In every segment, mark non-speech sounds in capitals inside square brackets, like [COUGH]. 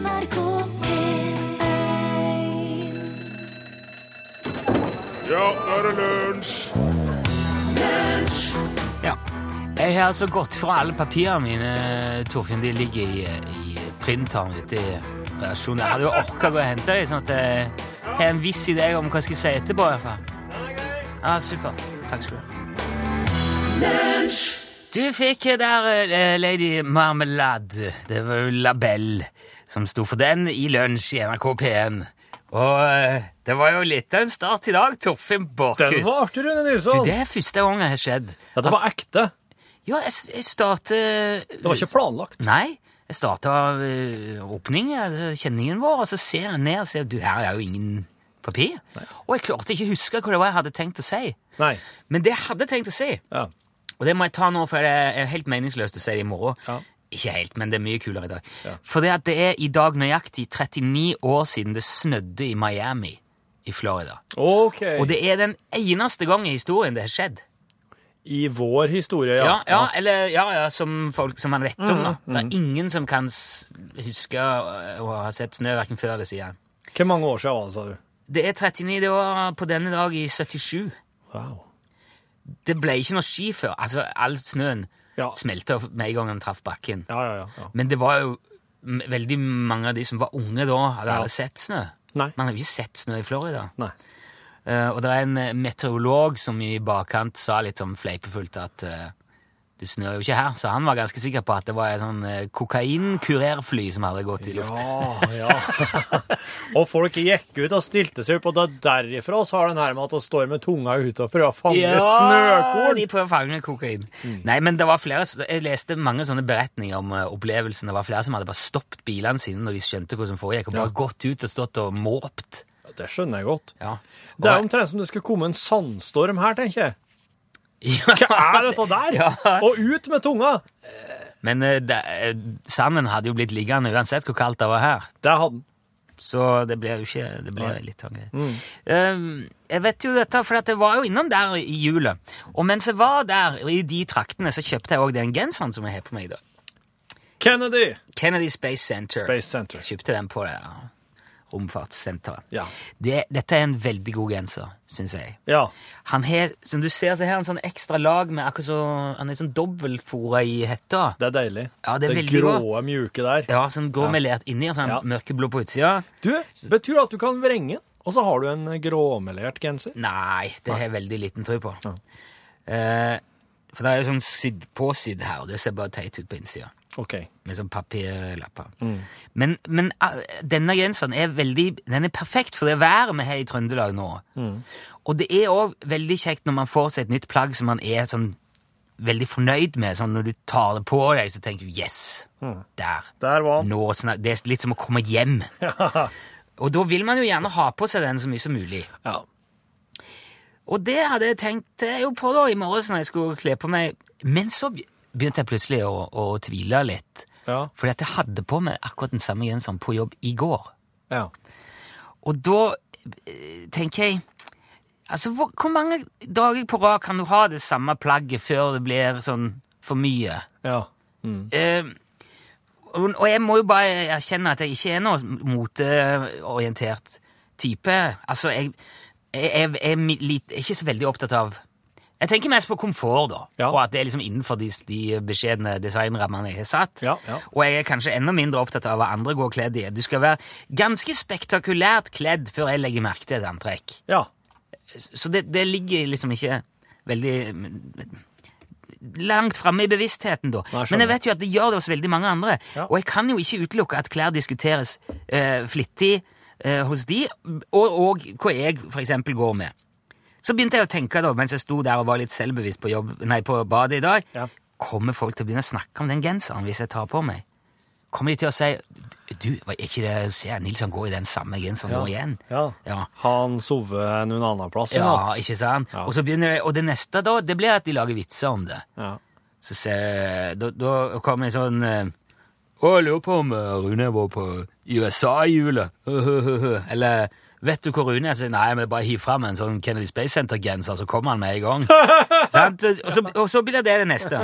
NRK P1 Ja, nå er det lunsj! Ja. Jeg har altså gått fra alle papirene mine, Torfinn. De ligger i, i printeren ute i redaksjonen. Jeg hadde jo orka å gå og hente dem, sånn at jeg har en viss idé om hva jeg skal si etterpå. i hvert fall. Ja, super. Takk skal du ha. Du fikk der uh, Lady Marmelade. Det var jo Labelle som sto for den i lunsj i NRK P1. Og eh, det var jo litt av en start i dag, Torfinn Den Borchhus. var artig, Rune Du, det er første gang det har skjedd. Ja, det var ekte. Ja, jeg, jeg starter Det var ikke planlagt. Nei, jeg starta uh, åpningen, altså kjenningen vår, og så ser jeg ned og ser du, her er jo ingen papir. Og jeg klarte ikke å huske hva det var jeg hadde tenkt å si. Nei. Men det jeg hadde tenkt å si, Ja. og det må jeg ta nå, for det er helt meningsløst å si det i morgen. Ja. Ikke helt, men det er mye kulere i dag. Ja. For det, er i dag nøyaktig 39 år siden det snødde i Miami i Florida. Ok. Og det er den eneste gang i historien det har skjedd. I vår historie, ja. Ja, ja, eller ja, ja, som folk som man vet om. da. Mm, Det er ingen som kan huske å ha sett snø verken før eller siden. Hvor mange år siden var det, sa du? Det er 39 det var på denne dag i 77. Wow. Det ble ikke noe ski før. Altså, All snøen Ja. smelta med en gang han traff bakken. Ja, ja. Men det var jo veldig mange av de som var unge da, hadde aldri sett snø. Nei. Man har jo ikke sett snø i Florida. Nei. Uh, og det er en meteorolog som i bakkant sa litt sånn fleipefullt at eh, det snør jo ikke her, så han var ganske sikker på at det var et sånn uh, kokainkurerfly som hadde gått i luft. Ja, ja. [LAUGHS] og folk gikk ut og stilte seg opp, og da derifra så har den her med at de står med tunga ute og prøver å fange snøkorn. de prøver å fange kokain. Nei, men det var flere, jeg leste mange sånne beretninger om eh, opplevelsen. Det var flere som hadde bare stoppet bilene sine når de skjønte hva som foregikk, og bare Ja. gått ut og stått og måpt. Det skjønner jeg godt. Ja. Det er omtrent som det skulle komme en sandstorm her, tenker jeg. Ja, Hva er dette der? Ja. Og ut med tunga! Men eh, det, eh, sanden hadde jo blitt liggende uansett hvor kaldt det var her. Det hadde. Så det ble jo ikke Det ble litt tangre. jeg vet jo dette, for jeg var jo innom der i jula. Og mens jeg var der, i de traktene, så kjøpte jeg òg den genseren som jeg har på meg i dag. Kennedy! Kennedy Space Center. Space Center. Jeg kjøpte den på det ja, romfartssenteret. Ja. Det, dette er en veldig god genser, syns jeg. Ja. Han har, som du ser, så har han sånn ekstra lag med akkurat så Han er sånn dobbeltfora i hetta. Det er deilig. Ja, det er det grå, godt. mjuke der. Ja, som går melert inni, og så er Ja. mørkeblå på utsida. Du, betyr det at du kan vrenge og så har du en gråmelert genser? Nei, det har jeg veldig liten tro på. Eh, for det er jo sånn sydd påsydd her, og det ser bare teit ut på innsida. Ok. Med sånn papirlapper. Men, men eh, denne genseren er veldig Den er perfekt for det været vi har i Trøndelag nå. Og det er òg veldig kjekt når man får seg et nytt plagg som man er sånn veldig fornøyd med. Sånn når du tar det på deg, så tenker du 'yes'. Der. Der var. Nå, sånn, det er litt som å komme hjem. [LAUGHS] Og da vil man jo gjerne ha på seg den så mye som mulig. Ja. Og det hadde jeg tenkt eh, jo på da i morges når jeg skulle kle på meg. Men så begynte jeg plutselig å, å tvile litt. Ja. Fordi at jeg hadde på meg akkurat den samme genseren på jobb i går. Ja. Og da eh, tenker jeg Altså, hvor, hvor mange dager på rad kan du ha det samme plagget før det blir sånn for mye? Ja. Eh, og, og jeg må jo bare erkjenne at jeg ikke er noe moteorientert type. Altså, jeg, jeg, jeg, jeg er ikke så veldig opptatt av Jeg tenker mest på komfort, da. Ja. Og at det er liksom innenfor de, de beskjedne designrammene jeg har satt. Ja, ja. Og jeg er kanskje enda mindre opptatt av hva andre går kledd i. Du skal være ganske spektakulært kledd før jeg legger merke til et antrekk. Ja. Så det, det ligger liksom ikke veldig langt framme i bevisstheten, da. Nei. Men jeg vet jo at det gjør det hos veldig mange andre. Ja. Og jeg kan jo ikke utelukke at klær diskuteres uh, flittig uh, hos de, og, og hva jeg eksempel går med. Så begynte jeg å tenke da, mens jeg sto der og var litt selvbevisst på, jobb, nei, på badet i dag, Ja. kommer folk til å begynne å snakke om den genseren hvis jeg tar på meg? Kommer de til å si du, var ikke det, ser jeg Nilsson går i den samme genseren nå igjen? Ja. Ja. Han sover noen annen plass i Ja, ikke sant? Ja. Og så begynner det, og det neste da, det blir at de lager vitser om det. Ja. Så ser, da, da kommer en sånn Å, jeg lurer på om eh, Rune var på USA i jula. [LAUGHS] Eller Vet du hvor Rune er? Så, sier Nei, vi bare hiver fram en sånn Kennedy Space Center-genser, så kommer han med en gang. [LAUGHS] Sant? Og, så, og så blir det det neste.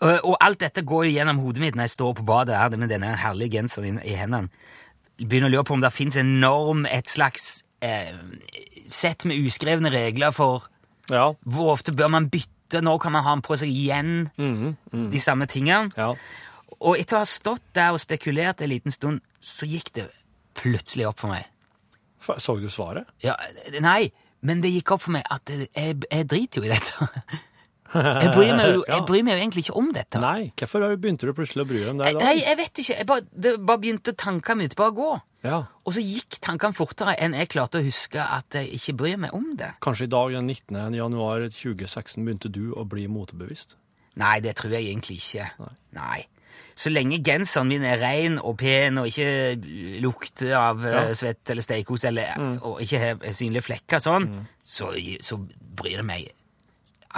Og, alt dette går jo gjennom hodet mitt når jeg står på badet her med denne herlige genseren i, i hendene. Jeg begynner å lure på om det fins en norm, et slags eh, sett med uskrevne regler for Ja. hvor ofte bør man bytte, når kan man ha den på seg igjen, de samme tingene. ja. Og etter å ha stått der og spekulert en liten stund, så gikk det plutselig opp for meg. Så du svaret? Ja, nei, men det gikk opp for meg at jeg, jeg driter jo i dette. [LAUGHS] Jeg bryr, meg jo, jeg bryr meg jo egentlig ikke om dette. Nei, hvorfor begynte du plutselig å bry deg om det i dag? Nei, jeg vet ikke. Jeg bare, det bare begynte tankene mine bare å gå. Ja. Og så gikk tankene fortere enn jeg klarte å huske at jeg ikke bryr meg om det. Kanskje i dag, den 19. januar 2016, begynte du å bli motebevisst? Nei, det tror jeg egentlig ikke. Nei. Så lenge genseren min er ren og pen og ikke lukter av Ja. eh, svett eller steikos eller, og ikke har synlige flekker sånn, så, så bryr det meg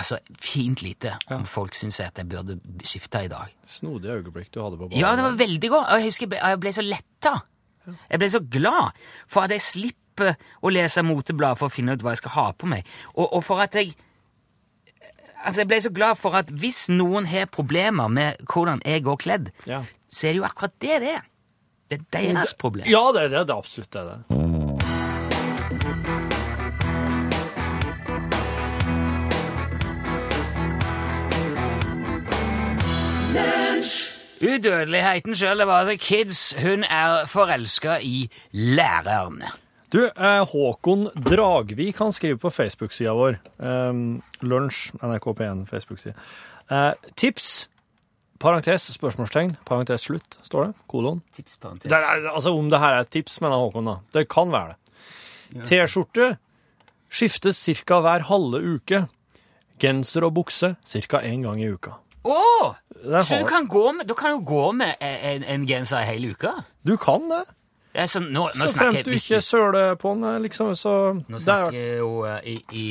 altså fint lite om folk syns at jeg burde skifte i dag. Snodig øyeblikk du hadde på banen. Ja, det var veldig godt. Og jeg husker jeg ble så letta. Jeg ble så glad for at jeg slipper å lese moteblad for å finne ut hva jeg skal ha på meg. Og, og for at jeg Altså, jeg ble så glad for at hvis noen har problemer med hvordan jeg går kledd, Ja. så er det jo akkurat det det er. Det er deres problem. Ja, det er det. Det er absolutt det. det. Udødeligheten sjøl, det var The Kids. Hun er forelska i læreren. Du, eh, Håkon Dragvik han skriver på Facebook-sida vår. Um, Lunsj, NRK P1 Facebook-side. Eh, tips, parentes, spørsmålstegn, parentes slutt, står det. Kolon. Det er, altså Om det her er et tips, mener Håkon, da. Det kan være det. T-skjorte skiftes ca. hver halve uke. Genser og bukse ca. én gang i uka. Der Så du kan gå med, du kan jo gå med en, en genser hele uka? Du kan det. Sånn, nå, nå Så fremt du ikke søler på den, liksom, så Nå snakker er, jeg jo eh, i, i,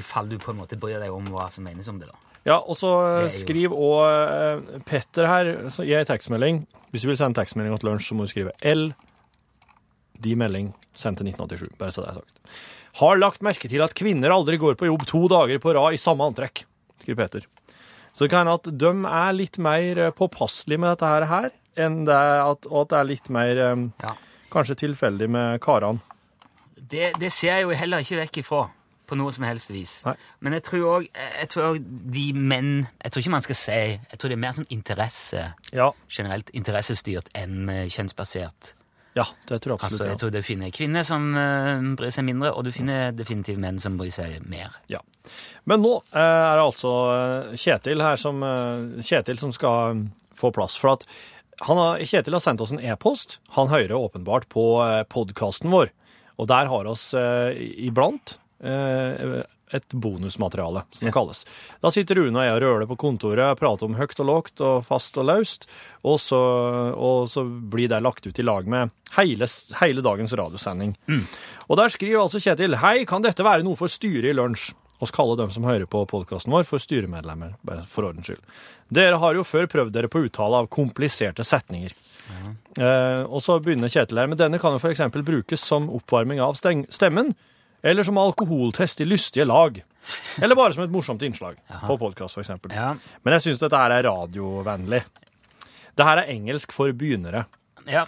i fall du på en måte bryr deg om hva som menes om det, da. Ja, og så eh, skriv òg Petter her, så gi ei tekstmelding. Hvis du vil sende tekstmelding til lunsj, så må du skrive L, de melding, sendt til 1987. Bare så det er sagt. Har lagt merke til at kvinner aldri går på jobb to dager på rad i samme antrekk, skriver Peter. Så det kan hende at de er litt mer eh, påpasselige med dette her enn det at, og at det er litt mer um, Ja. kanskje tilfeldig med karene. Det, det ser jeg jo heller ikke vekk ifra på noe som helst vis. Nei. Men jeg tror òg jeg tror også de menn Jeg tror ikke man skal si Jeg tror det er mer sånn interesse, Ja, generelt interessestyrt enn eh, kjønnsbasert. ja, det tror jeg absolutt. Altså, jeg tror du finner kvinner som uh, bryr seg mindre, og du finner definitivt menn som bryr seg mer. Ja. Men nå uh, er det altså Kjetil her som, uh, Kjetil som skal få plass. For at har, Kjetil har sendt oss en e-post. Han hører åpenbart på eh, podkasten vår. Og der har oss eh, iblant eh, et bonusmateriale, som det kalles. Da sitter Rune og jeg og røler på kontoret, prater om høyt og lågt og fast og løst, og så, og så blir det lagt ut i lag med hele, hele dagens radiosending. Og der skriver altså Kjetil Hei, kan dette være noe for styret i lunsj? Oss kaller dem som hører på podkasten vår, for styremedlemmer, bare for ordens skyld. Dere har jo før prøvd dere på uttale av kompliserte setninger. Eh, og så begynner Kjetil her, men denne kan jo f.eks. brukes som oppvarming av stemmen, eller som alkoholtest i lystige lag. Eller bare som et morsomt innslag på podkast, f.eks. Ja. Men jeg syns dette her er radiovennlig. Det her er engelsk for begynnere. Ja,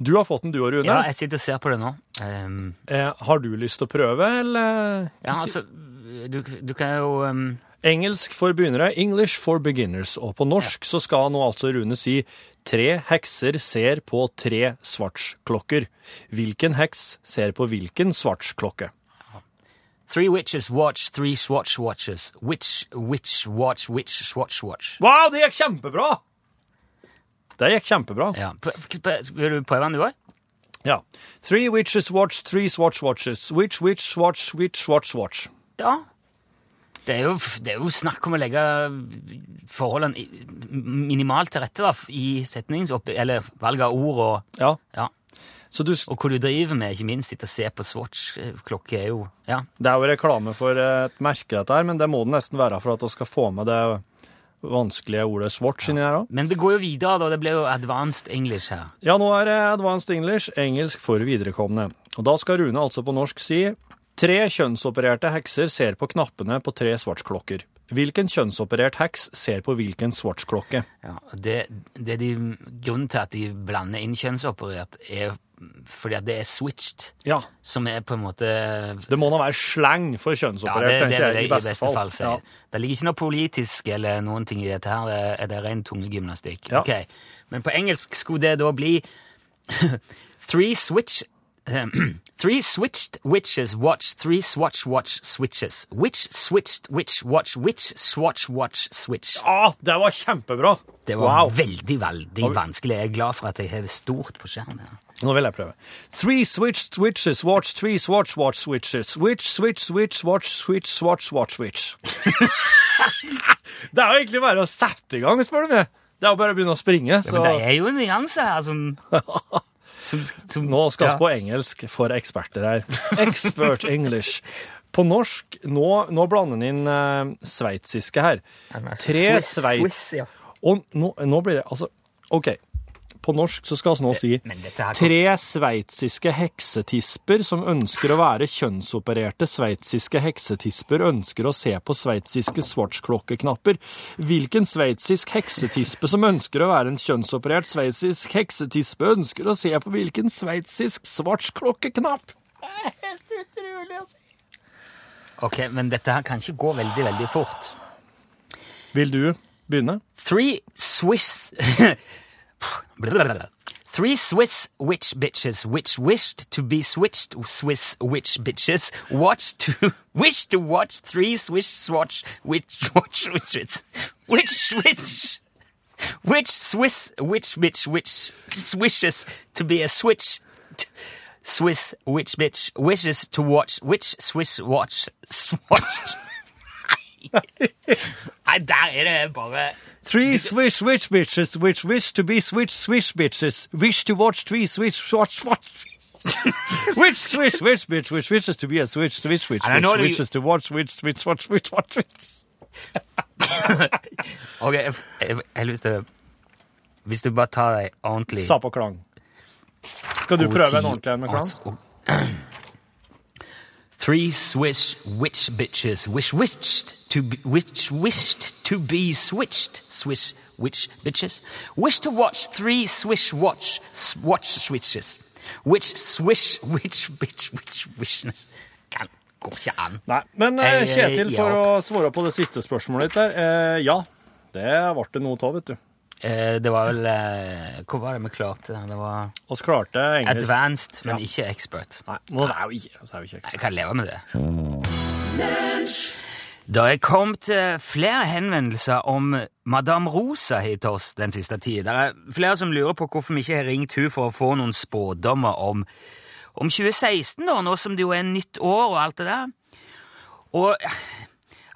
Du har fått den, du og Rune. ja jeg sitter og ser på det nå. Um, Eh, har du lyst til å prøve, eller? ja, altså, du, du kan jo um, Engelsk for begynnere, English for beginners. Og på norsk så skal nå altså Rune si tre hekser ser på tre svartsklokker. Hvilken heks ser på hvilken svartsklokke? Three witches watch three swatch watches. Which witch watch which swatch watch? Wow, det gikk kjempebra! Det gikk kjempebra. Ja. Vil du prøve den, du òg? Ja. Three witches watch three swatch watches. Which witch watch which swatch watch? Ja. Det er, jo, det er jo snakk om å legge forholdene minimalt til rette da, i setningsopp... Eller valg av ord og, Ja. ja, Så du, og hva du driver med, ikke minst. Sitte og se på Swatch-klokke er jo Ja. det er jo reklame for et merke, dette her, men det må det nesten være for at vi skal få med det vanskelige ordet swatch inni her òg. Men det går jo videre, da. Det blir jo advanced English her. Ja, nå er det advanced English, engelsk for viderekomne. Og da skal Rune altså på norsk si Tre kjønnsopererte hekser ser på knappene på tre svartsklokker. Hvilken kjønnsoperert heks ser på hvilken Swatch-klokke? Ja, det, det de, grunnen til at de blander inn kjønnsoperert, er fordi at det er switched, Ja, som er på en måte det må da være slang for Ja, kjønnsoperert, det, det tenker jeg, i beste fall. fall Ja. Det ligger ikke noe politisk eller noen ting i dette her. Det er, det ren tungegymnastikk. Ja. Okay. Men på engelsk skulle det da bli [LAUGHS] Three switch [CLEARS THROAT] Three switched witches watch three swatch watch switches. Which switched witch watch which swatch watch switch. Ah, det var kjempebra! Det var wow. veldig, veldig vanskelig. Jeg er glad for at jeg har det stort på skjermen. her. Nå vil jeg prøve. Three switched witches watch, three swatch, watch switches. Which switch, switch, watch, switch, swatch, watch, switch. [LAUGHS] det er jo egentlig bare å sette i gang, spør du meg. Det er jo bare å begynne å springe. Så Men det er jo en nyanse her som, [LAUGHS] som, som nå skal vi ja. på engelsk for eksperter her. [LAUGHS] Expert English. På norsk, nå, nå blander han inn uh, sveitsiske her. Tre Swiss- sveits... Swiss, ja. Og nå, nå blir det altså OK. På norsk så skal vi nå si dette her- tre sveitsiske heksetisper som ønsker å være kjønnsopererte sveitsiske heksetisper, ønsker å se på sveitsiske svartsklokkeknapper. Hvilken sveitsisk heksetispe som ønsker å være en kjønnsoperert sveitsisk heksetispe, ønsker å se på hvilken sveitsisk svartsklokkeknapp? Det er helt utrolig å si. Ok, men dette her kan ikke gå veldig, veldig fort. Vil du begynne? Three Swiss... Three Swiss witch bitches which wished to be switched Swiss witch bitches watch to [LAUGHS] wish to watch three Swiss swatch witch [LAUGHS] watch witches which Swiss which Swiss witch bitch which wishes to be a switch Swiss witch bitch wishes to watch which Swiss watch swatch Nei, der er det Three swish swish, bitches which wish to be switch swish bitches wish to watch three swish, swatch watch. which [LAUGHS] swish witch bitch which wishes to be a switch switch witch And I know which wishes to watch switch, switch watch switch, watch switch. [LAUGHS] Ok, jeg, jeg, jeg lyst til Hvis du bare tar deg ordentlig Sa på klang. Skal du prøve en ordentlig en med klang? [CLEARS THROAT] Three Swiss witch bitches wish wished to be, wish, wished to be switched Swiss witch bitches wish to watch three Swiss watch watch switches which swish which bitch which wishness kan går ikke an. Nei, men eh, jeg- Kjetil, for å svare på det siste spørsmålet ditt der. Eh, ja, det ble det noe av, vet du. Eh, det var vel eh, Hva var det vi klarte? Det var Oss klarte engelsk. advanced, men Ja. ikke expert. Nei, nå er jo ikke, er jo ikke. Jeg kan leve med det. Det er kommet eh, flere henvendelser om Madame Rosa hit til oss den siste tiden. Det er flere som lurer på hvorfor vi ikke har ringt hun for å få noen spådommer om, om 2016, da, nå som det jo er nytt år og alt det der. Og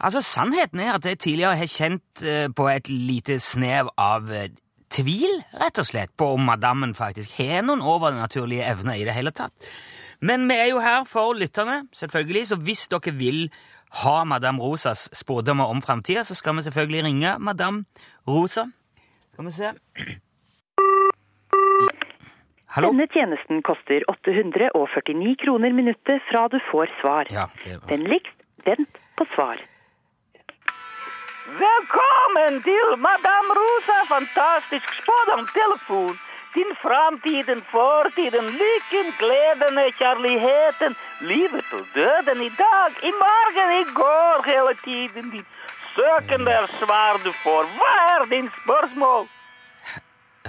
altså, sannheten er at jeg tidligere har kjent eh, på et lite snev av eh, tvil, rett og slett, på om madammen faktisk har noen overnaturlige evner i det hele tatt. Men vi er jo her for lytterne, selvfølgelig, så hvis dere vil ha Madame Rosas spådommer om framtida, så skal vi selvfølgelig ringe Madame Rosa. Skal vi se Hallo? Denne tjenesten koster 849 kroner minuttet fra du får svar. Ja, det var Vennligst vent på svar. Velkommen til Madame Rosa Fantastisk spådomtelefon. Din framtiden, fortiden, lykken, gleden, kjærligheten, livet og døden i dag, i morgen, i går, hele tiden. Din søkende er svar du får. Hva er din spørsmål?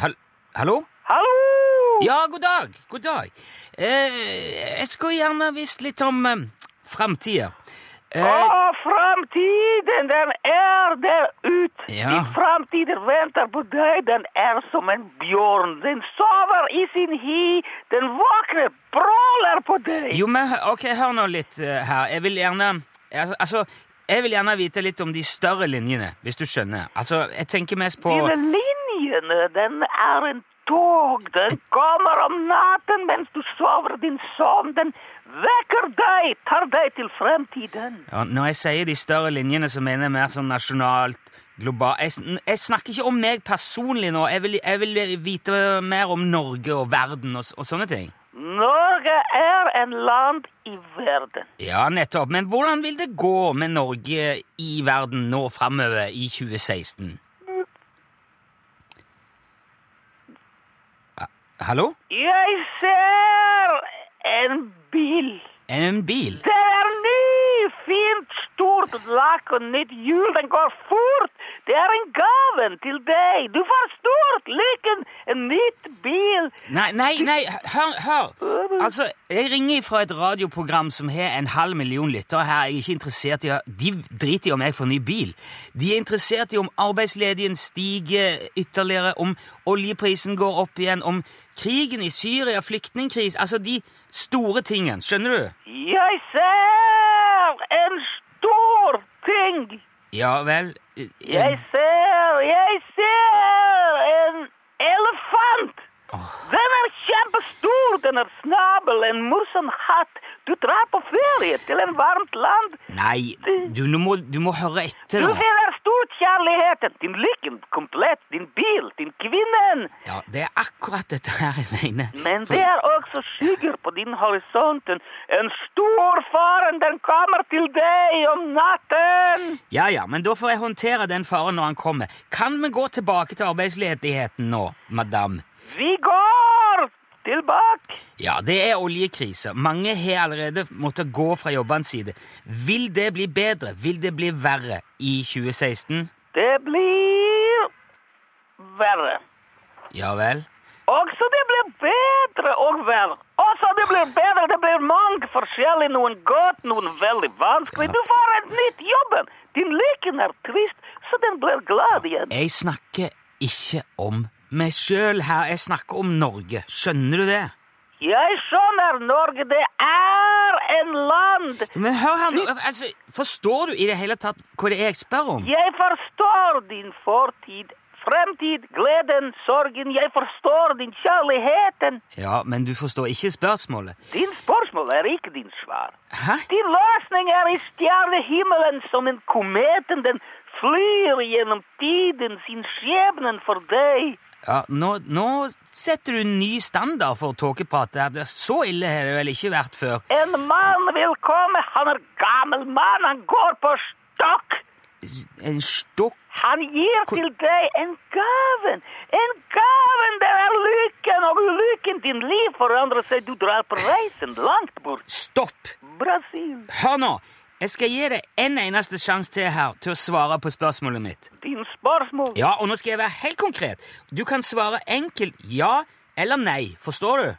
Hall Hallo? Hallo? Ja, god dag. God dag. Eh, jeg skulle gjerne visst litt om eh, framtida. Eh, Å, framtiden, den er der ute. Ja. Din framtid venter på deg. Den er som en bjørn. Den sover i sin hi. Den våkner, bråler på deg. jo, men ok, hør nå litt uh, her. Jeg vil gjerne altså, altså, jeg vil gjerne vite litt om de større linjene, hvis du skjønner. Altså, jeg tenker mest på Dine linjene, den er en tog. Den kommer om natten mens du sover din søvn. Den vekker deg, tar deg til fremtiden. ja, Når jeg sier de større linjene, så mener jeg mer sånn nasjonalt, globalt jeg, jeg snakker ikke om meg personlig nå. Jeg vil, jeg vil vite mer om Norge og verden og, og sånne ting. Norge er en land i verden. Ja, nettopp. Men hvordan vil det gå med Norge i verden nå framover i 2016? Ah, Hallo? Jeg ser en bil. En bil? Det er ny, fint, stort lakk og nytt hjul. Den går fort. Det er en gave til deg. Du får stort lykken, en nytt bil. Nei, nei, nei, hør, hør. Altså, jeg ringer fra et radioprogram som har en halv million lyttere her. Jeg er ikke interessert i å... De driter i om jeg får ny bil. De er interessert i om arbeidsledigheten stiger ytterligere, om oljeprisen går opp igjen, om krigen i Syria, flyktningkrise altså de store tingen. Skjønner du? Jeg ser en stor ting. Ja vel. eh, Jeg ser, jeg ser en elefant. Den er kjempestor, den er snabel, en morsom hatt. Du drar på ferie til en varmt land. Nei, du, du, må, du må høre etter Du nå. Kjærligheten, din lykken, komplett, din bil, din kvinnen. Ja, det er akkurat dette her jeg mener. Men det er også skygger på din horisonten. En stor faren, den kommer til deg om natten. Ja, ja, men da får jeg håndtere den faren når han kommer. Kan vi gå tilbake til arbeidsledigheten nå, madame? Vi går tilbake. Ja, det er oljekrise. Mange har allerede måttet gå fra jobbene sine. Vil det bli bedre? Vil det bli verre i 2016? Det blir verre. Ja vel? Også det blir bedre og verre. Også det blir bedre, det blir mange forskjellige, noen godt, noen veldig vanskelig. Du får et nytt jobb. Din lykken er trist, så den blir glad igjen. Jeg snakker ikke om meg sjøl her, jeg snakker om Norge. Skjønner du det? Jeg skjønner Norge, det er en land. Men hør her altså, Forstår du i det hele tatt hva det er jeg spør om? Jeg forstår din fortid, fremtid, gleden, sorgen. Jeg forstår din kjærligheten. Ja, men du forstår ikke spørsmålet. Din spørsmål er ikke din svar. Hæ? Din løsning er i stjernehimmelen som en kometen. Den flyr gjennom tiden, sin skjebnen for deg. Ja, nå, nå setter du en ny standard for tåkeprat. Så ille har det vel ikke vært før. En mann vil komme, han er gammel mann, han går på stokk. En stokk Han gir til deg en gave. En gave, det er lykken, og ulykken din liv forandrer seg. Du drar på reisen langt bort. Stopp! Brasil. Hør nå! Jeg skal gi deg en eneste sjanse til her til å svare på spørsmålet mitt. Din spørsmål. Ja, og nå skal jeg være helt konkret. Du kan svare enkelt ja eller nei. Forstår du?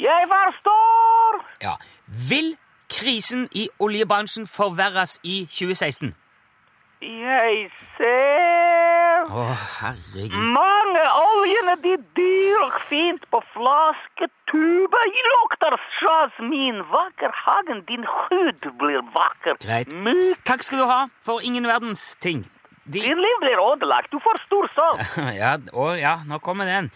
Jeg forstår. Ja. Vil krisen i oljebransjen forverres i 2016? Jeg ser Å, herregud. mange oljene de dyr fint på flasketube. Lukter jasmin. Vakker hagen, din hud blir vakker. Greit. Myk. Takk skal du ha for ingen verdens ting. Din liv blir ødelagt. Du får stor sorg. [LAUGHS] Ja, å, ja, nå kommer den.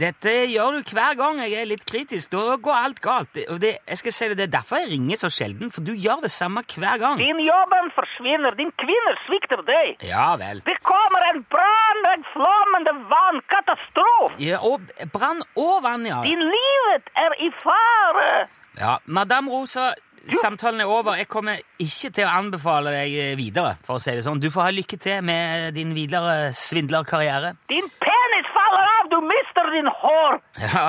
Dette gjør du hver gang jeg er litt kritisk. Da går alt galt. Og det, jeg skal si det, det er derfor jeg ringer så sjelden, for du gjør det samme hver gang. Din jobben forsvinner. Din kvinne svikter deg. Ja vel. Det kommer en brann, en flammende vann, katastrofe. Ja, og brann og vann, ja. Din livet er i fare. ja. Madame Rosa, samtalen er over. Jeg kommer ikke til å anbefale deg videre, for å si det sånn. Du får ha lykke til med din videre svindlerkarriere. Din penis faller av, du mister din hår. Ja,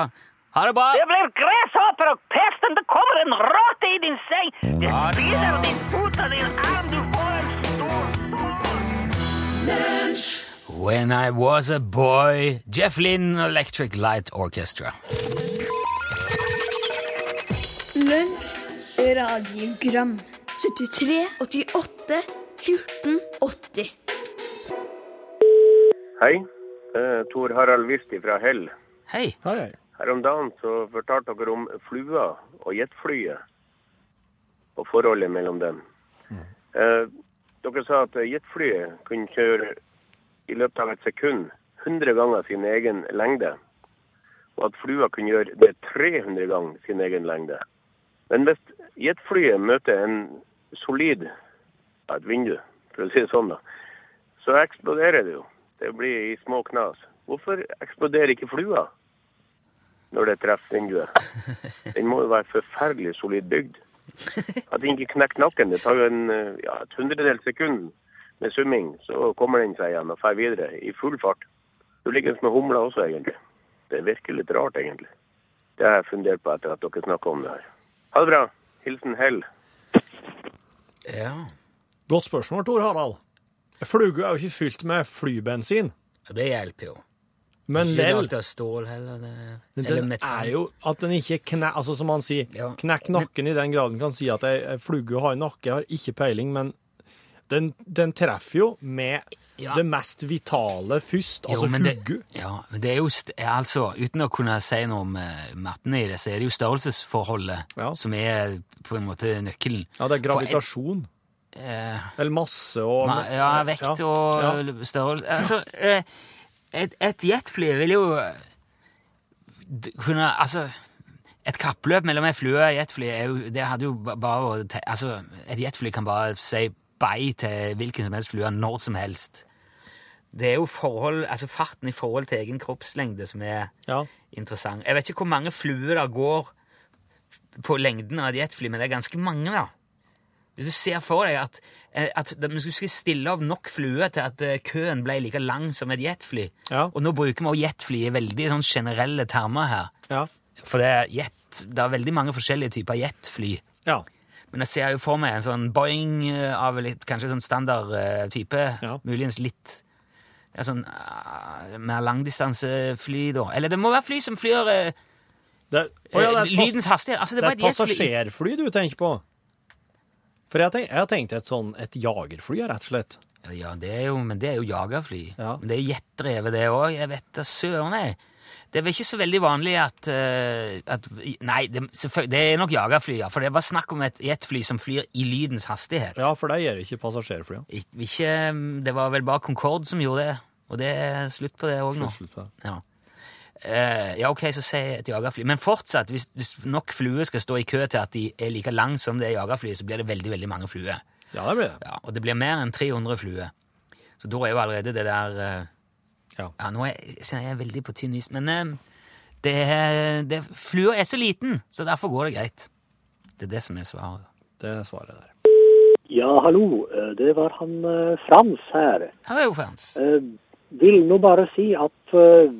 ha det bra. Det blir gresshopper og pesten. Det kommer en rotte i din seng. Det spiser din fot og din arm. Du får en stor sår. When I was a boy, Jeff Lynne Electric Light Orchestra. Lunsj, radiogram 73, 88, 14, 80 Hei, er Tor Harald Wisti fra Hell. Hei. Hei. Her om dagen så fortalte dere om flua og jetflyet og forholdet mellom dem. Eh, dere sa at jetflyet kunne kjøre i løpet av et sekund 100 ganger sin egen lengde, og at flua kunne gjøre det 300 ganger sin egen lengde. Men hvis jetflyet møter en solid et vindu, for å si det sånn, da, så eksploderer det jo. Det blir i små knas. Hvorfor eksploderer ikke flua? når det treffer vinduet. [LAUGHS] Den må jo være forferdelig solid bygd. At den ikke knekker nakken. Det tar jo en, ja, et hundredels sekund med summing, så kommer den seg igjen og fer videre i full fart. Du ligger med humla også, egentlig. Det virker litt rart, egentlig. Det har jeg fundert på etter at dere snakka om det her. Ha det bra. Hilsen Hell. Ja. Godt spørsmål, Tor Harald. Flugu er jo ikke fylt med flybensin, Det hjelper jo. men Ikke lell av stål heller. Det, eller den metall. er jo at den ikke knek, Altså som han sier, Ja. knekk nakken i den graden kan si at ei fluge har nakke, har ikke peiling, men den, den treffer jo med Ja. det mest vitale først, Jo, altså hugget. Ja, men det er jo altså, Uten å kunne si noe om uh, mattene i det, så er det jo størrelsesforholdet Ja. som er på en måte nøkkelen. Ja, det er For gravitasjon. Eh, Eller masse og ma- ja, vekt og størrelse Altså, eh, et, et jetfly vil jo eh, kunne Altså et kappløp mellom ei flue og et jetfly er jo, det hadde jo bare Altså, et jetfly kan bare si bye til hvilken som helst flue når som helst. Det er jo forhold, altså farten i forhold til egen kroppslengde som er Ja. interessant. Jeg vet ikke hvor mange fluer der går på lengden av et jetfly, men det er ganske mange, da. Hvis du ser for deg at, eh, at vi skulle stille opp nok fluer til at eh, køen ble like lang som et jetfly, Ja. og nå bruker vi jetfly i veldig sånn generelle termer her, Ja. for det er, jet, det er veldig mange forskjellige typer jetfly. ja. Men jeg ser jo for meg en sånn Boeing eh, av litt, kanskje sånn standard eh, type, Ja. muligens litt sånn uh, mer langdistansefly, da. Eller det må være fly som flyr uh, Det, oh ja, det lydens hastighet. Altså, det, det er et passasjerfly du tenker på? For jeg, tenk, jeg har tenkt et sånn et jagerfly, rett og slett. Ja, det er jo, men det er jo jagerfly. Ja. Men det er jetdrevet, det òg. Jeg vet da søren, jeg. Det er vel ikke så veldig vanlig at, eh, at Nei, det, det er nok jagerfly, ja. For det var snakk om et jetfly som flyr i lydens hastighet. Ja, for det gjør ikke passasjerflyene. Ik- Ikke, det var vel bare Concorde som gjorde det. Og det er slutt på det òg nå. Slutt, slutt på det. Ja. Uh, ja, ok, så si et jagerfly. Men fortsatt, hvis, hvis nok fluer skal stå i kø til at de er like lang som det jagerflyet, så blir det veldig veldig mange fluer. Ja, det blir det. Ja, og det blir mer enn 300 fluer. Så da er jo allerede det der eh, Ja. Ja, nå er kjenner jeg veldig på tynn is, men eh, det, det, flua er så liten, så derfor går det greit. Det er det som er svaret. Det er svaret der. Ja, hallo. Eh, Det var han eh, Frans her. Hallo, er Frans. Eh, Vil nå bare si at eh,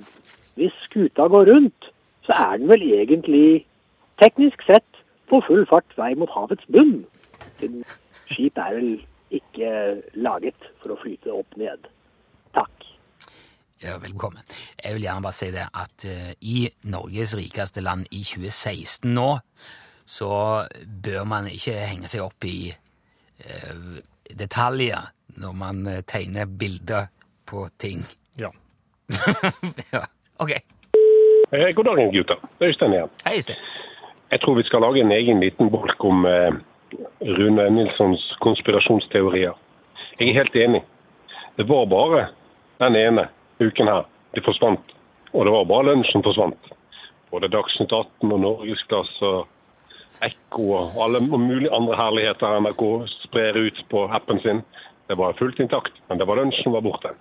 hvis skuta går rundt, så er den vel egentlig teknisk sett på full fart vei mot havets bunn. Siden skip er vel ikke laget for å flyte opp ned. Ja, velkommen. Jeg vil gjerne bare si det at eh, i Norges rikeste land i 2016 nå, så bør man ikke henge seg opp i eh, detaljer når man eh, tegner bilder på ting. Ja. [LAUGHS] ja. Ok. Eh, God dagen, gutter. Er Øystein igjen. Hei, Øystein. Jeg tror vi skal lage en egen liten bolk om eh, Rune Nilssons konspirasjonsteorier. Jeg er helt enig. Det var bare den ene uken her det forsvant. Og det var bare lunsjen forsvant. Både Dagsnytt 18 og Norgesklasse, og Ekko og alle mulige andre herligheter NRK sprer ut på appen sin. Det var fullt intakt, men det var lunsjen var borte.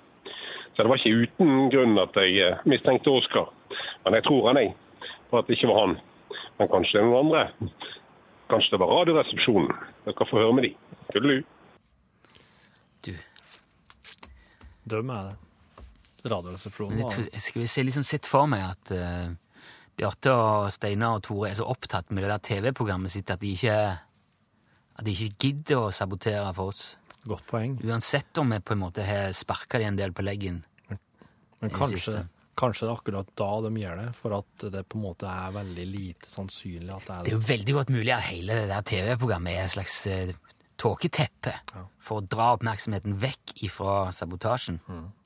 Så det var ikke uten grunn at jeg eh, mistenkte Oskar. Men jeg tror han, jeg, For at det ikke var han. Men kanskje det er noen andre. Kanskje det var Radioresepsjonen. Dere får høre med de. Tudelu. Du, Dømmer er det. Radioresepsjonen jeg, skal vi se liksom sett for meg at uh, Bjarte og Steinar og Tore er så opptatt med det der TV-programmet sitt at de ikke at de ikke gidder å sabotere for oss. godt poeng. Uansett om vi på en måte har sparka de en del på leggen. Men kanskje, kanskje det er akkurat da de gjør det, for at det på en måte er veldig lite sannsynlig at det er Det er jo veldig godt mulig at hele det der TV-programmet er et slags uh, tåketeppe for å dra oppmerksomheten vekk ifra sabotasjen. Yes.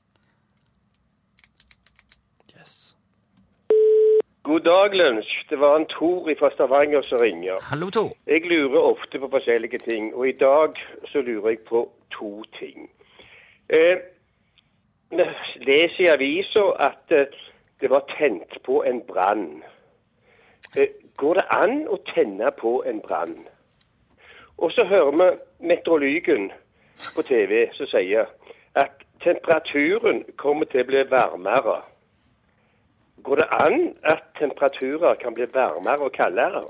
God dag, Lunsj. Det var en Tor fra Stavanger som ringer. Hallo, Tor. Jeg lurer ofte på forskjellige ting, og i dag så lurer jeg på to ting. Eh, leser i avisa at eh, det var tent på en brann. Eh, går det an å tenne på en brann? Og så hører vi meteorologen på TV som sier at temperaturen kommer til å bli varmere. Går det an at temperaturer kan bli varmere og kaldere?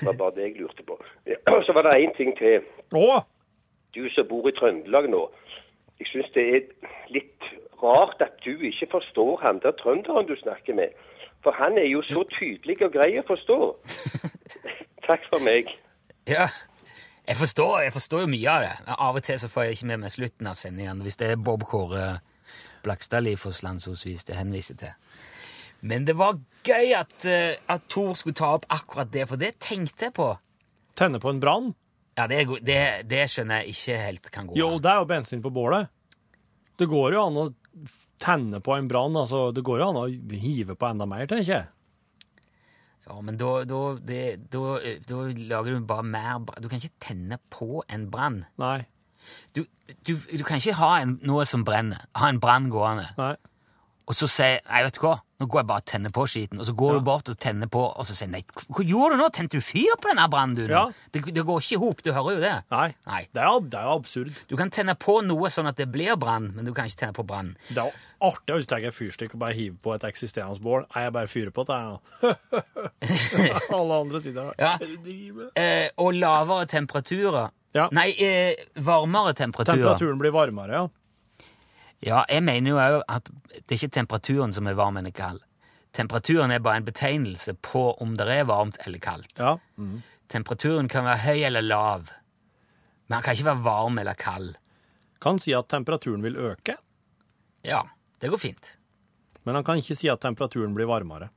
Det var bare det jeg lurte på. Ja, og [CLEARS THROAT] så var det én ting til. Åh! Du som bor i Trøndelag nå. Jeg syns det er litt rart at du ikke forstår han der trønderen du snakker med. For han er jo så tydelig og grei å forstå. [LAUGHS] Takk for meg. Ja, jeg forstår, jeg forstår jo mye av det. Men Av og til så får jeg ikke med meg slutten av sendingen hvis det er Bob Kåre Blakstadli for Slandsosvis det henviser til. Men det var gøy at, eh, at Thor skulle ta opp akkurat det, for det tenkte jeg på. Tenne på en brann? Ja, det, er go- det, det skjønner jeg ikke helt kan gå Jo, an. det er jo bensin på bålet. Det går jo an å tenne på en brann. Altså, det går jo an å hive på enda mer, tenker jeg. Ja, men da, da, det, da, da lager du bare mer bra- Du kan ikke tenne på en brann. Nei. Du, du, du kan ikke ha en, noe som brenner. Ha en brann gående. Nei. Og så sier Nei, vet du hva, nå går jeg bare og tenner på skiten. Og så går du bort og tenner på, og så sier Nei, hva gjorde du nå? Tente du fyr på denne brannen. Ja. Det, det går ikke i hop, du hører jo det. Nei. Nei. Det er, det er absurd. Du kan tenne på noe sånn at det blir brann, men du kan ikke tenne på brann. Det er artig du tar et fyrstikk og bare hiver på et eksisterende bål. Nei, jeg bare fyrer på det, jeg. [LAUGHS] Alle andre sier. Ja. Eh, og lavere temperaturer Ja. Nei, eh, varmere temperaturer. Temperaturen blir varmere, ja. Ja, jeg mener jo òg at det er ikke temperaturen som er varm eller kald. Temperaturen er bare en betegnelse på om det er varmt eller kaldt. Ja. Temperaturen kan være høy eller lav, men den kan ikke være varm eller kald. Kan si at temperaturen vil øke, Ja, det går fint. men han kan ikke si at temperaturen blir varmere.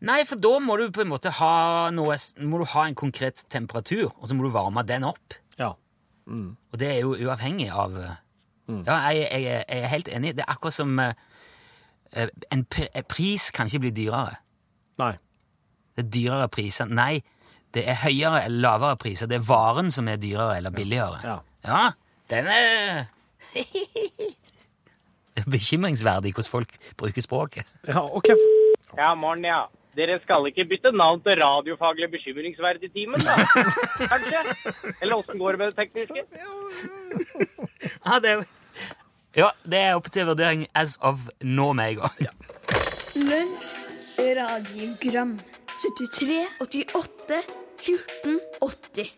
Nei, for da må du på en måte ha noe Må du ha en konkret temperatur, og så må du varme den opp. Ja. Og det er jo uavhengig av eh, Ja, jeg, jeg, jeg er helt enig. Det er akkurat som eh, eh, en pr pris kan ikke bli dyrere. Nei. Det er dyrere priser. Nei, det er høyere eller lavere priser. Det er varen som er dyrere eller billigere. Ja. Ja, den er [LAUGHS] Det er bekymringsverdig hvordan folk bruker språket. Ja, OK. Ja, morgen, ja. Dere skal ikke bytte navn til radiofaglig bekymringsverdig timen, da? [LAUGHS] Kanskje? Eller åssen går det med det tekniske? Ja, det er Ja, det er opp til vurdering as of nå med en gang. Lunsj, radiogram 73, 88, 14, 80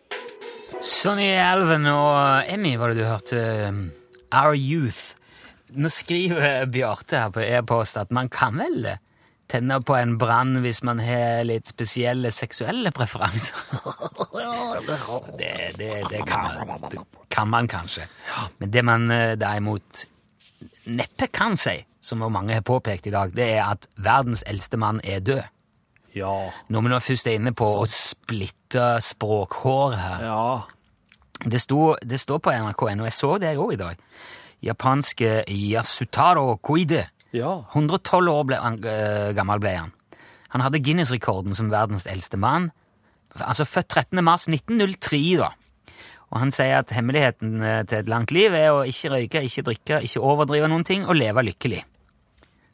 Sonny Elven og Emmy var det du hørte. um, Our Youth. Nå skriver Bjarte her på e-post at man kan vel tenne på en brann hvis man har litt spesielle seksuelle preferanser. [LAUGHS] Det, det, det, kan, det kan man kanskje. Men det man eh, derimot neppe kan si, som mange har påpekt i dag, det er at verdens eldste mann er død. Ja. Når vi nå først er inne på å splitte språkhår her Ja. det, står på NRK.no, jeg så det òg i dag. Japanske Yasutaro Koide. Ja. 112 år ble eh, gammel ble han. Han hadde Guinness-rekorden som verdens eldste mann. Altså født 13. mars 1903, da. Og han sier at hemmeligheten eh, til et langt liv er å ikke røyke, ikke drikke, ikke overdrive noen ting, og leve lykkelig.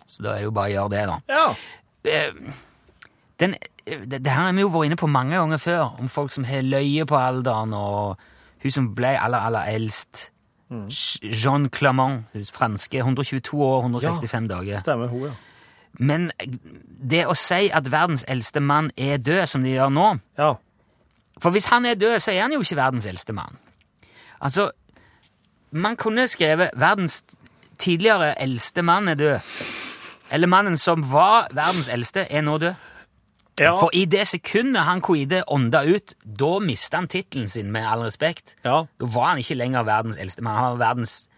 Så da er det jo bare å gjøre det, da. Ja. Eh, den, det, det her har vi jo vært inne på mange ganger før, om folk som har løye på alderen, og hun som ble aller, aller eldst. Jean Clamant, hun franske, 122 år, 165 dager. Stemmer hun, ja. Men det å si at verdens eldste mann er død, som de gjør nå Ja. For hvis han er død, så er han jo ikke verdens eldste mann. Altså, man kunne skrevet 'verdens tidligere eldste mann er død'. Eller 'mannen som var verdens eldste, er nå død'. Ja. For i det sekundet han Koide ånda ut, da mista han tittelen sin, med all respekt. ja. Da var han ikke lenger verdens eldste mann. Han var verdens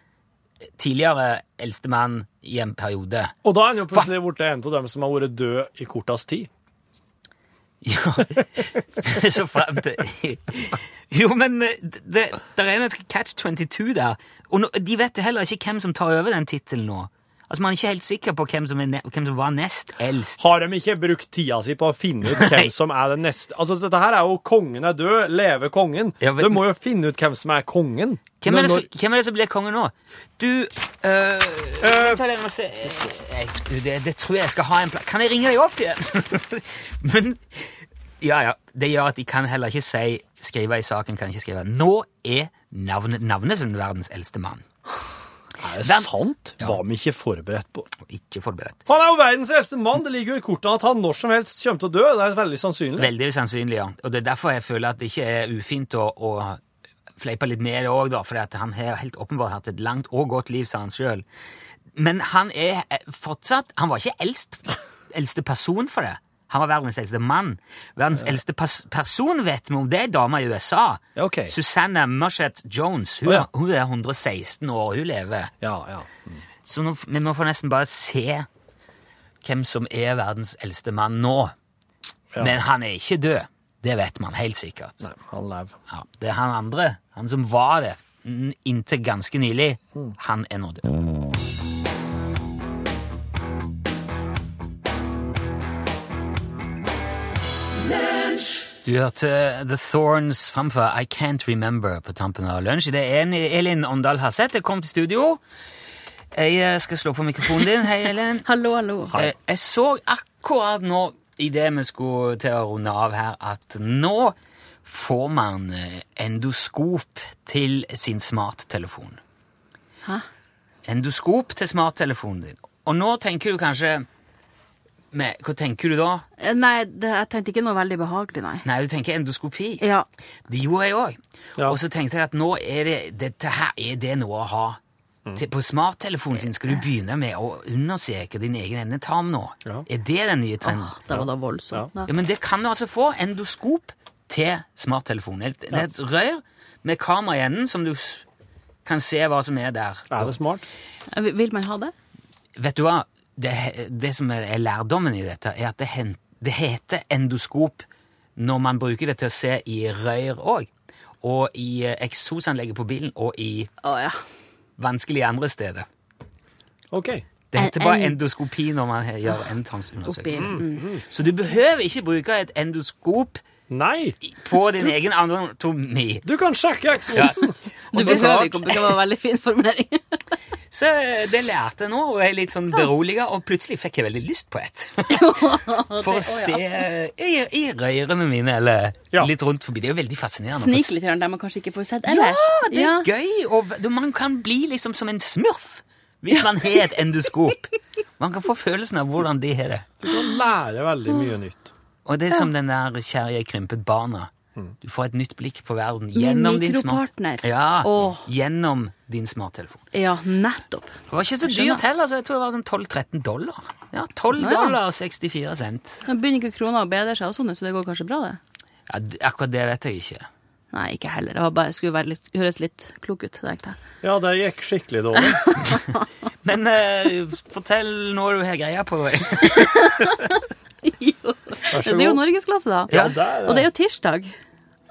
tidligere eldste mann i en periode. Og da er han jo plutselig borte en av dem som har vært død i kortest tid. Ja, [LAUGHS] så frem til Jo, men det det, det er en catch 22 der. Og no, de vet jo heller ikke hvem som tar over den tittelen nå. Altså, Man er ikke helt sikker på hvem som, er ne hvem som var nest eldst. Har de ikke brukt tida si på å finne ut [LAUGHS] hvem som er den neste Altså, dette her er jo kongen er død, leve kongen. Ja, men- Du må jo finne ut hvem som er kongen. Hvem er, det Når- som, hvem er det som blir konge nå? Du øh, du, det, det tror jeg jeg skal ha en plass Kan jeg ringe deg opp igjen? [LAUGHS] Men Ja, ja. Det gjør at de kan heller ikke si Skrive i saken kan ikke skrive Nå er navn, Navnesen verdens eldste mann. Er det den, sant? Var vi ikke forberedt på Ikke forberedt. Han er jo verdens eldste mann! Det ligger jo i kortene at han når som helst kommer til å dø. Det er veldig sannsynlig. Veldig sannsynlig, ja. Og det er derfor jeg føler at det ikke er ufint å, å fleipe litt med det òg, da. For han har helt åpenbart hatt et langt og godt liv, sa han sjøl. Men han er fortsatt Han var ikke eldst, eldste person for det. Han var verdens eldste mann. Verdens eldste pers person vet vi om. Det er ei dame i USA. Ja, ok. Susanna Mushet Jones. Hun, oh, ja. hun er 116 år. Hun lever. Ja, ja. Så nå, vi må få nesten bare se hvem som er verdens eldste mann nå. Ja. Men han er ikke død. Det vet man helt sikkert. Nei, han lever. Ja, det er han andre, han som var det mm, inntil ganske nylig, han er nå død. Du hørte The Thorns framfor I Can't Remember på tampen av lunsj. Det er en Elin Åndal Hasseth. Jeg kom til studio. Jeg eh, skal slå på mikrofonen din. Hei, Elin. [LAUGHS] Hallo, hallo. Eh, Jeg så akkurat nå, idet vi skulle til å runde av her, at nå får man eh, endoskop til sin smarttelefon. Hæ? Endoskop til smarttelefonen din. Og nå tenker du kanskje men, Hva tenker du da? Eh, Nei, det, jeg tenkte ikke noe veldig behagelig, nei. Nei, du tenker endoskopi. Ja. Det gjorde jeg òg. Ja. Og så tenkte jeg at nå er det, dette her er det noe å ha. Til, på smarttelefonen sin skal du begynne med å undersøke din egen endetarm nå. Ja. Er det den nye trenden? Oh, det var da voldsomt. Ja, men det kan du altså få. Endoskop til smarttelefonen. Det er et rør med kamera i enden som du kan se hva som er der. Er det smart? Eh, Vil- Vil man ha det? Vet du hva? Det, det som er, lærdommen i dette, er at det, hen, det heter endoskop når man bruker det til å se i røyr òg. Og i eh, eksosanlegget på bilen, og i oh, ja. vanskelige andre steder. OK. Det heter bare endoskopi når man gjør endetarmsundersøkelse. mm. Så du behøver ikke bruke et endoskop Nei! på din egen anatomi. Du kan sjekke eksosen! Du behøver ikke å bruke var veldig fin formulering. [LAUGHS] Så det lærte jeg nå, og jeg er litt sånn beroliga, og plutselig fikk jeg veldig lyst på et. [LAUGHS] For å se i, i røyrene mine, eller Ja. litt rundt forbi. Det er jo veldig fascinerende. Snike litt der man kanskje ikke får sett Ja, det er gøy! Og man kan bli liksom som en smurf hvis man har et endoskop. Man kan få følelsen av hvordan de har det. Du kan lære veldig mye nytt. Og det er som den der kjærlige krympet barna. Du får et nytt blikk på verden gjennom din smart... Ja, oh. gjennom din smarttelefon. Ja, nettopp. Det var ikke så dyrt heller, så jeg tror det var sånn 12-13 dollar. Ja, 12 Nå ja. dollar og 64 cent. Men begynner ikke krona å bedre seg og sånn, så det går kanskje bra, det? Ja, akkurat det vet jeg ikke. Nei, ikke heller. Det var bare, skulle være litt, høres litt klok ut, tenkte jeg. Ja, det gikk skikkelig dårlig. [LAUGHS] Men eh, fortell når du har greia på. [LAUGHS] Jo. Vær så Det er jo norgesklasse, da. Ja, der, Og det er jo tirsdag.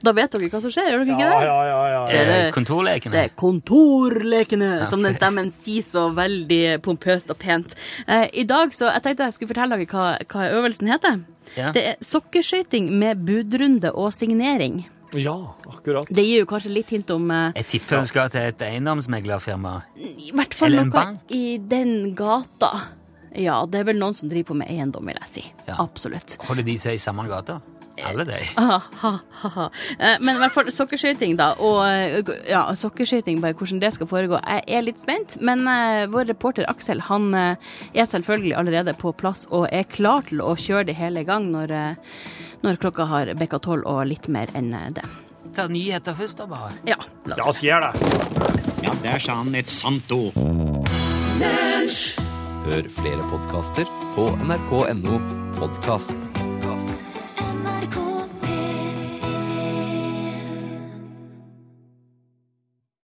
Da vet dere hva som skjer, gjør dere ikke Ja, det? ja, ja. ja. Det er Kontorlekene. Det er kontorlekene, Ja, som den stemmen sier så veldig pompøst og pent. Eh, I dag så, Jeg tenkte jeg skulle fortelle dere hva, hva øvelsen heter. Ja. Det er sokkeskøyting med budrunde og signering. ja, akkurat. Det gir jo kanskje litt hint om eh, Jeg tipper hun skal til et eiendomsmeglerfirma. I hvert fall Eller en noe bank. i den gata. Ja, det er vel noen som driver på med eiendom, vil jeg si. Ja. Absolutt. Holder de seg i samme gata? Alle de. [LAUGHS] Ah. Eh, Men i hvert fall sokkeskøyting, da. Og eh, ja, sokkeskøyting, bare hvordan det skal foregå. Jeg er litt spent, men eh, vår reporter Aksel han er selvfølgelig allerede på plass og er klar til å kjøre det hele i gang når, når klokka har bikka tolv og litt mer enn det. Ta nyheter først, da, bare. Ja, la La oss oss gjøre det. Ja, der sa han et sant ord. Hør flere podkaster på nrk.no podkast.